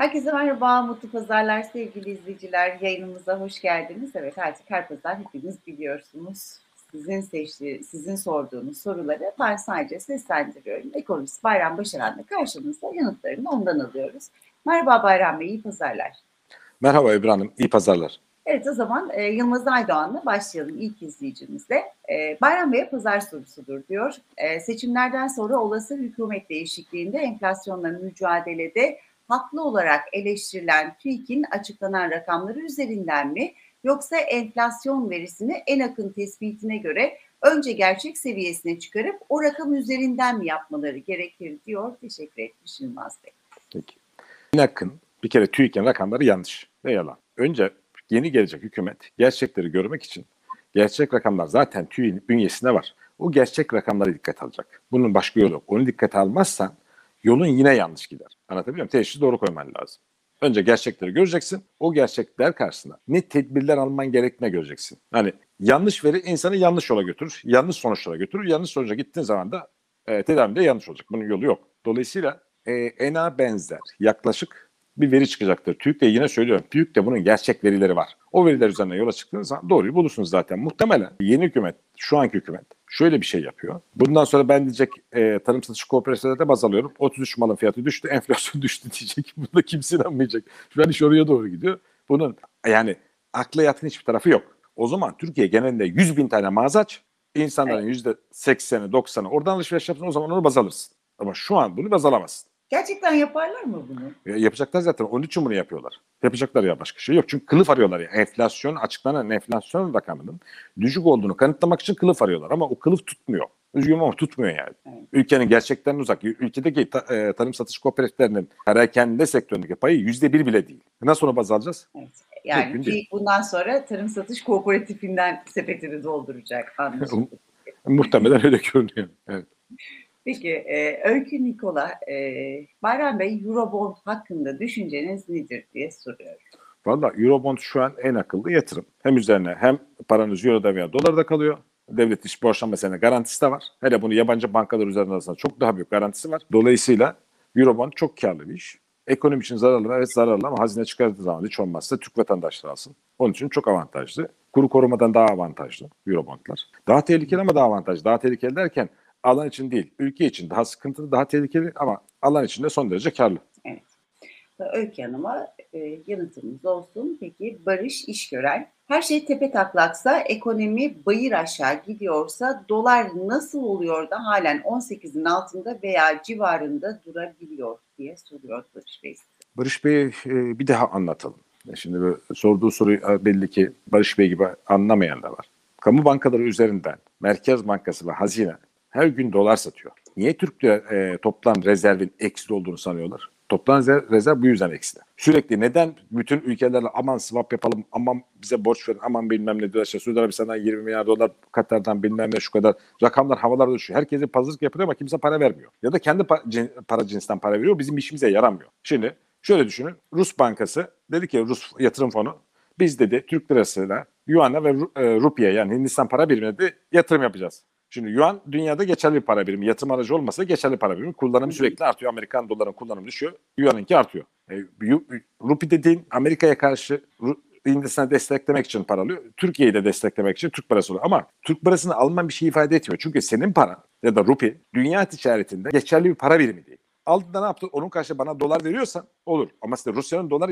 Herkese merhaba, mutlu pazarlar sevgili izleyiciler. Yayınımıza hoş geldiniz. Evet artık her pazar hepiniz biliyorsunuz. Sizin seçtiği, sizin sorduğunuz soruları ben sadece seslendiriyorum. Ekonomist Bayram Başaran'la karşınızda yanıtlarını ondan alıyoruz. Merhaba Bayram Bey, iyi pazarlar. Merhaba Ebru Hanım, iyi pazarlar. Evet o zaman e, Yılmaz Aydoğan'la başlayalım ilk izleyicimizle. E, Bayram Bey'e pazar sorusudur diyor. E, seçimlerden sonra olası hükümet değişikliğinde enflasyonla mücadelede haklı olarak eleştirilen TÜİK'in açıklanan rakamları üzerinden mi yoksa enflasyon verisini en akın tespitine göre önce gerçek seviyesine çıkarıp o rakam üzerinden mi yapmaları gerekir diyor. Teşekkür etmiş Yılmaz Bey. Peki. En akın bir kere TÜİK'in rakamları yanlış ve yalan. Önce yeni gelecek hükümet gerçekleri görmek için gerçek rakamlar zaten TÜİK'in bünyesinde var. O gerçek rakamları dikkat alacak. Bunun başka yolu yok. Onu dikkate almazsan yolun yine yanlış gider. Anlatabiliyor muyum? Teşhisi doğru koyman lazım. Önce gerçekleri göreceksin. O gerçekler karşısında ne tedbirler alman gerektiğine göreceksin. Hani yanlış veri insanı yanlış yola götürür. Yanlış sonuçlara götürür. Yanlış sonuca gittiğin zaman da e, tedavi de yanlış olacak. Bunun yolu yok. Dolayısıyla e, ENA benzer yaklaşık bir veri çıkacaktır. TÜİK de yine söylüyorum. TÜİK de bunun gerçek verileri var. O veriler üzerine yola çıktığınız zaman doğruyu bulursunuz zaten. Muhtemelen yeni hükümet, şu anki hükümet şöyle bir şey yapıyor. Bundan sonra ben diyecek e, tarım satış kooperatiflerde baz alıyorum. 33 malın fiyatı düştü, enflasyon düştü diyecek. Bunda kimse inanmayacak. Şu an iş oraya doğru gidiyor. Bunun yani akla yatkın hiçbir tarafı yok. O zaman Türkiye genelinde 100 bin tane mağaza aç. İnsanların yüzde 80'i 90'ı oradan alışveriş yapsın o zaman onu baz alırsın. Ama şu an bunu baz alamazsın. Gerçekten yaparlar mı bunu? Ya yapacaklar zaten. Onun için bunu yapıyorlar. Yapacaklar ya başka şey yok. Çünkü kılıf arıyorlar ya. Enflasyon açıklanan enflasyon rakamının düşük olduğunu kanıtlamak için kılıf arıyorlar. Ama o kılıf tutmuyor. Üzgünüm ama tutmuyor yani. Evet. Ülkenin gerçekten uzak. Ülkedeki ta, e, tarım satış kooperatiflerinin perakende sektöründeki payı yüzde bir bile değil. Nasıl onu baz alacağız? Evet. Yani TÜİK bundan sonra tarım satış kooperatifinden sepetini dolduracak. Muhtemelen öyle görünüyor. Evet. Peki e, Öykü Nikola, e, Bayram Bey Eurobond hakkında düşünceniz nedir diye soruyor. Valla Eurobond şu an en akıllı yatırım. Hem üzerine hem paranız Euro'da veya dolarda kalıyor. Devlet iş borçlanmasına garantisi de var. Hele bunu yabancı bankalar üzerinde alırsanız çok daha büyük garantisi var. Dolayısıyla Eurobond çok karlı bir iş. Ekonomi için zararlı? Evet zararlı ama hazine çıkardığı zaman hiç olmazsa Türk vatandaşları alsın. Onun için çok avantajlı. Kuru korumadan daha avantajlı Eurobondlar. Daha tehlikeli ama daha avantajlı. Daha tehlikeli derken alan için değil, ülke için daha sıkıntılı, daha tehlikeli ama alan için de son derece karlı. Evet. Öykü Hanım'a e, yanıtımız olsun. Peki Barış İşgören, her şey tepe taklaksa, ekonomi bayır aşağı gidiyorsa dolar nasıl oluyor da halen 18'in altında veya civarında durabiliyor diye soruyor Barış Bey. Barış Bey e, bir daha anlatalım. Şimdi böyle sorduğu soruyu e, belli ki Barış Bey gibi anlamayan da var. Kamu bankaları üzerinden Merkez Bankası ve Hazine her gün dolar satıyor. Niye Türk lira e, toplam rezervin eksi olduğunu sanıyorlar? Toplam rezerv, bu yüzden eksi. Sürekli neden bütün ülkelerle aman swap yapalım, aman bize borç verin, aman bilmem ne diyorlar. İşte Suudi Arabistan'dan 20 milyar dolar, Katar'dan bilmem ne şu kadar. Rakamlar havalarda düşüyor. Herkese pazarlık yapıyor ama kimse para vermiyor. Ya da kendi pa- cin, para cinsinden para veriyor. Bizim işimize yaramıyor. Şimdi şöyle düşünün. Rus Bankası dedi ki Rus yatırım fonu biz dedi Türk lirasıyla Yuan'a ve e, Rupiye yani Hindistan para birimine de yatırım yapacağız. Şimdi yuan dünyada geçerli bir para birimi. Yatırım aracı olmasa geçerli para birimi. Kullanımı sürekli artıyor. Amerikan doların kullanımı düşüyor. Yuan'ınki artıyor. E, Rupi dediğin Amerika'ya karşı Hindistan'ı desteklemek için para alıyor. Türkiye'yi de desteklemek için Türk parası oluyor. Ama Türk parasını alman bir şey ifade etmiyor. Çünkü senin para ya da rupi dünya ticaretinde geçerli bir para birimi değil. Aldığında ne yaptı? Onun karşı bana dolar veriyorsan olur. Ama işte Rusya'nın dolar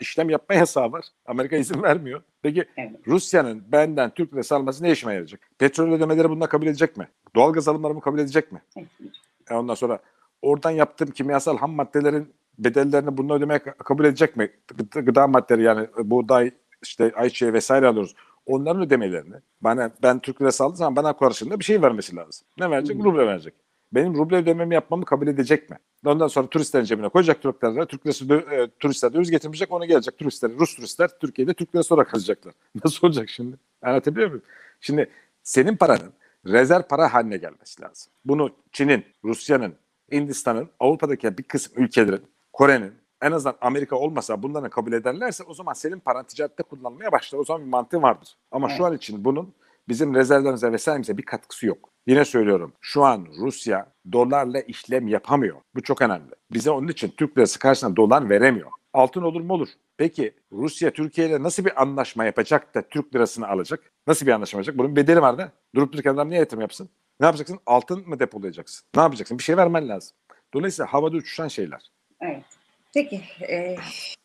işlem yapma yasağı var. Amerika izin vermiyor. Peki evet. Rusya'nın benden Türk lirası alması ne işime yarayacak? Petrol ödemeleri bununla kabul edecek mi? Doğalgaz alımlarımı kabul edecek mi? Evet. E ondan sonra oradan yaptığım kimyasal ham maddelerin bedellerini bununla ödemeye kabul edecek mi? Gıda maddeleri yani buğday, işte ayçiçeği vesaire alıyoruz. Onların ödemelerini bana ben Türk lirası aldığım zaman bana karşılığında bir şey vermesi lazım. Ne verecek? Ruble verecek benim ruble ödememi yapmamı kabul edecek mi? Ondan sonra turistlerin cebine koyacak Türkler, Türk lirası e, turistler döviz getirmeyecek, ona gelecek turistler, Rus turistler Türkiye'de Türk lirası olarak kalacaklar. Nasıl olacak şimdi? Anlatabiliyor muyum? Şimdi senin paranın rezerv para haline gelmesi lazım. Bunu Çin'in, Rusya'nın, Hindistan'ın, Avrupa'daki bir kısım ülkelerin, Kore'nin, en azından Amerika olmasa bunları kabul ederlerse o zaman senin paran ticarette kullanılmaya başlar. O zaman bir mantığı vardır. Ama evet. şu an için bunun bizim rezervlerimize vesairemize bir katkısı yok. Yine söylüyorum. Şu an Rusya dolarla işlem yapamıyor. Bu çok önemli. Bize onun için Türk lirası karşısında dolar veremiyor. Altın olur mu olur. Peki Rusya Türkiye ile nasıl bir anlaşma yapacak da Türk lirasını alacak? Nasıl bir anlaşma yapacak? Bunun bedeli var da. Durup dururken adam niye yatırım yapsın? Ne yapacaksın? Altın mı depolayacaksın? Ne yapacaksın? Bir şey vermen lazım. Dolayısıyla havada uçuşan şeyler. Evet. Peki e,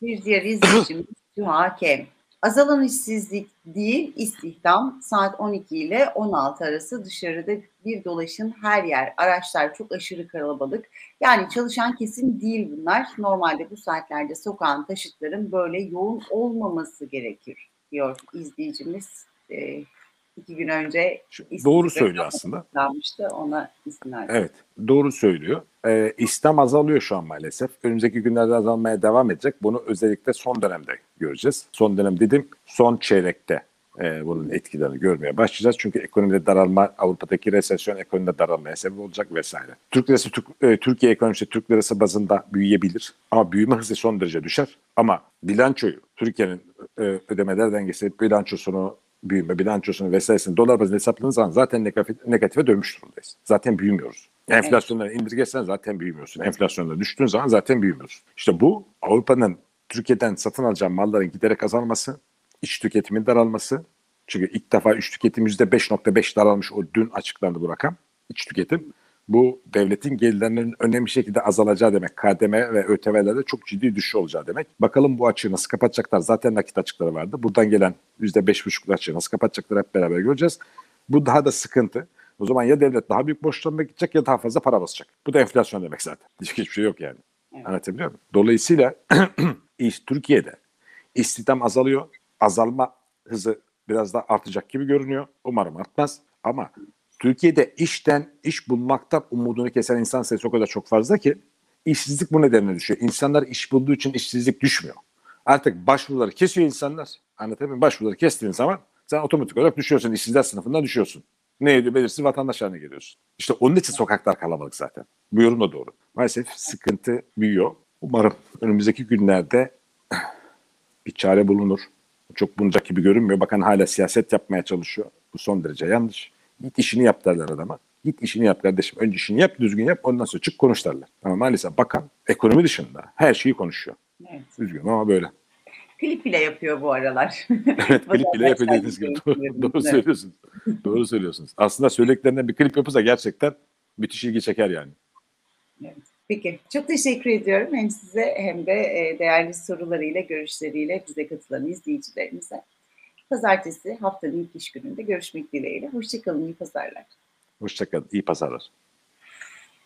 bir diğer izleyicimiz Hakem. Azalan işsizlik değil istihdam saat 12 ile 16 arası dışarıda bir dolaşın her yer. Araçlar çok aşırı kalabalık. Yani çalışan kesim değil bunlar. Normalde bu saatlerde sokağın taşıtların böyle yoğun olmaması gerekir diyor izleyicimiz. E, iki gün önce doğru söylüyor aslında. Kalmıştı, ona izin verdim. Evet doğru söylüyor. Ee, İslam azalıyor şu an maalesef. Önümüzdeki günlerde azalmaya devam edecek. Bunu özellikle son dönemde göreceğiz. Son dönem dedim son çeyrekte e, bunun etkilerini görmeye başlayacağız. Çünkü ekonomide daralma, Avrupa'daki resesyon ekonomide daralmaya sebep olacak vesaire. Türk lirası, Türk, e, Türkiye ekonomisi Türk lirası bazında büyüyebilir. Ama büyüme hızı son derece düşer. Ama bilançoyu, Türkiye'nin e, ödemeler dengesi bilançosunu büyüme bilançosunu vesairesini dolar bazında hesapladığınız zaman zaten negatif, negatife dönmüş durumdayız. Zaten büyümüyoruz. Enflasyonları indirgersen zaten büyümüyorsun. Enflasyonda düştüğün zaman zaten büyümüyorsun. İşte bu Avrupa'nın Türkiye'den satın alacağı malların giderek azalması, iç tüketimin daralması. Çünkü ilk defa iç tüketim %5.5 daralmış o dün açıklandı bu rakam. İç tüketim bu devletin gelirlerinin önemli şekilde azalacağı demek. KDM ve ÖTV'lerde çok ciddi düşüş olacağı demek. Bakalım bu açığı nasıl kapatacaklar? Zaten nakit açıkları vardı. Buradan gelen %5,5 açığı nasıl kapatacaklar hep beraber göreceğiz. Bu daha da sıkıntı. O zaman ya devlet daha büyük borçlanmaya gidecek ya daha fazla para basacak. Bu da enflasyon demek zaten. Hiçbir şey yok yani. Evet. Anlatabiliyor muyum? Dolayısıyla iş Türkiye'de istihdam azalıyor. Azalma hızı biraz daha artacak gibi görünüyor. Umarım artmaz. Ama Türkiye'de işten, iş bulmaktan umudunu kesen insan sayısı o kadar çok fazla ki işsizlik bu nedenle düşüyor. İnsanlar iş bulduğu için işsizlik düşmüyor. Artık başvuruları kesiyor insanlar. Anlatabiliyor muyum? Başvuruları kestiğin zaman sen otomatik olarak düşüyorsun. işsizler sınıfından düşüyorsun. Ne ediyor? Belirsiz vatandaş haline geliyorsun. İşte onun için sokaklar kalabalık zaten. Bu yorum da doğru. Maalesef sıkıntı büyüyor. Umarım önümüzdeki günlerde bir çare bulunur. Çok bulunacak gibi görünmüyor. Bakan hala siyaset yapmaya çalışıyor. Bu son derece yanlış. Git işini yap derler adama. Git işini yap kardeşim. Önce işini yap, düzgün yap. Ondan sonra çık konuş derler. Ama maalesef bakan ekonomi dışında her şeyi konuşuyor. Evet. Üzgünüm ama böyle. Klip bile yapıyor bu aralar. evet klip bile yapıyor dediğiniz gibi. Doğru, doğru söylüyorsunuz. doğru söylüyorsunuz. Aslında söylediklerinden bir klip yapılsa gerçekten müthiş ilgi çeker yani. Evet. Peki, çok teşekkür ediyorum hem size hem de e, değerli sorularıyla, görüşleriyle bize katılan izleyicilerimize. Pazartesi haftanın ilk iş gününde görüşmek dileğiyle. Hoşçakalın, iyi pazarlar. Hoşçakalın, iyi pazarlar.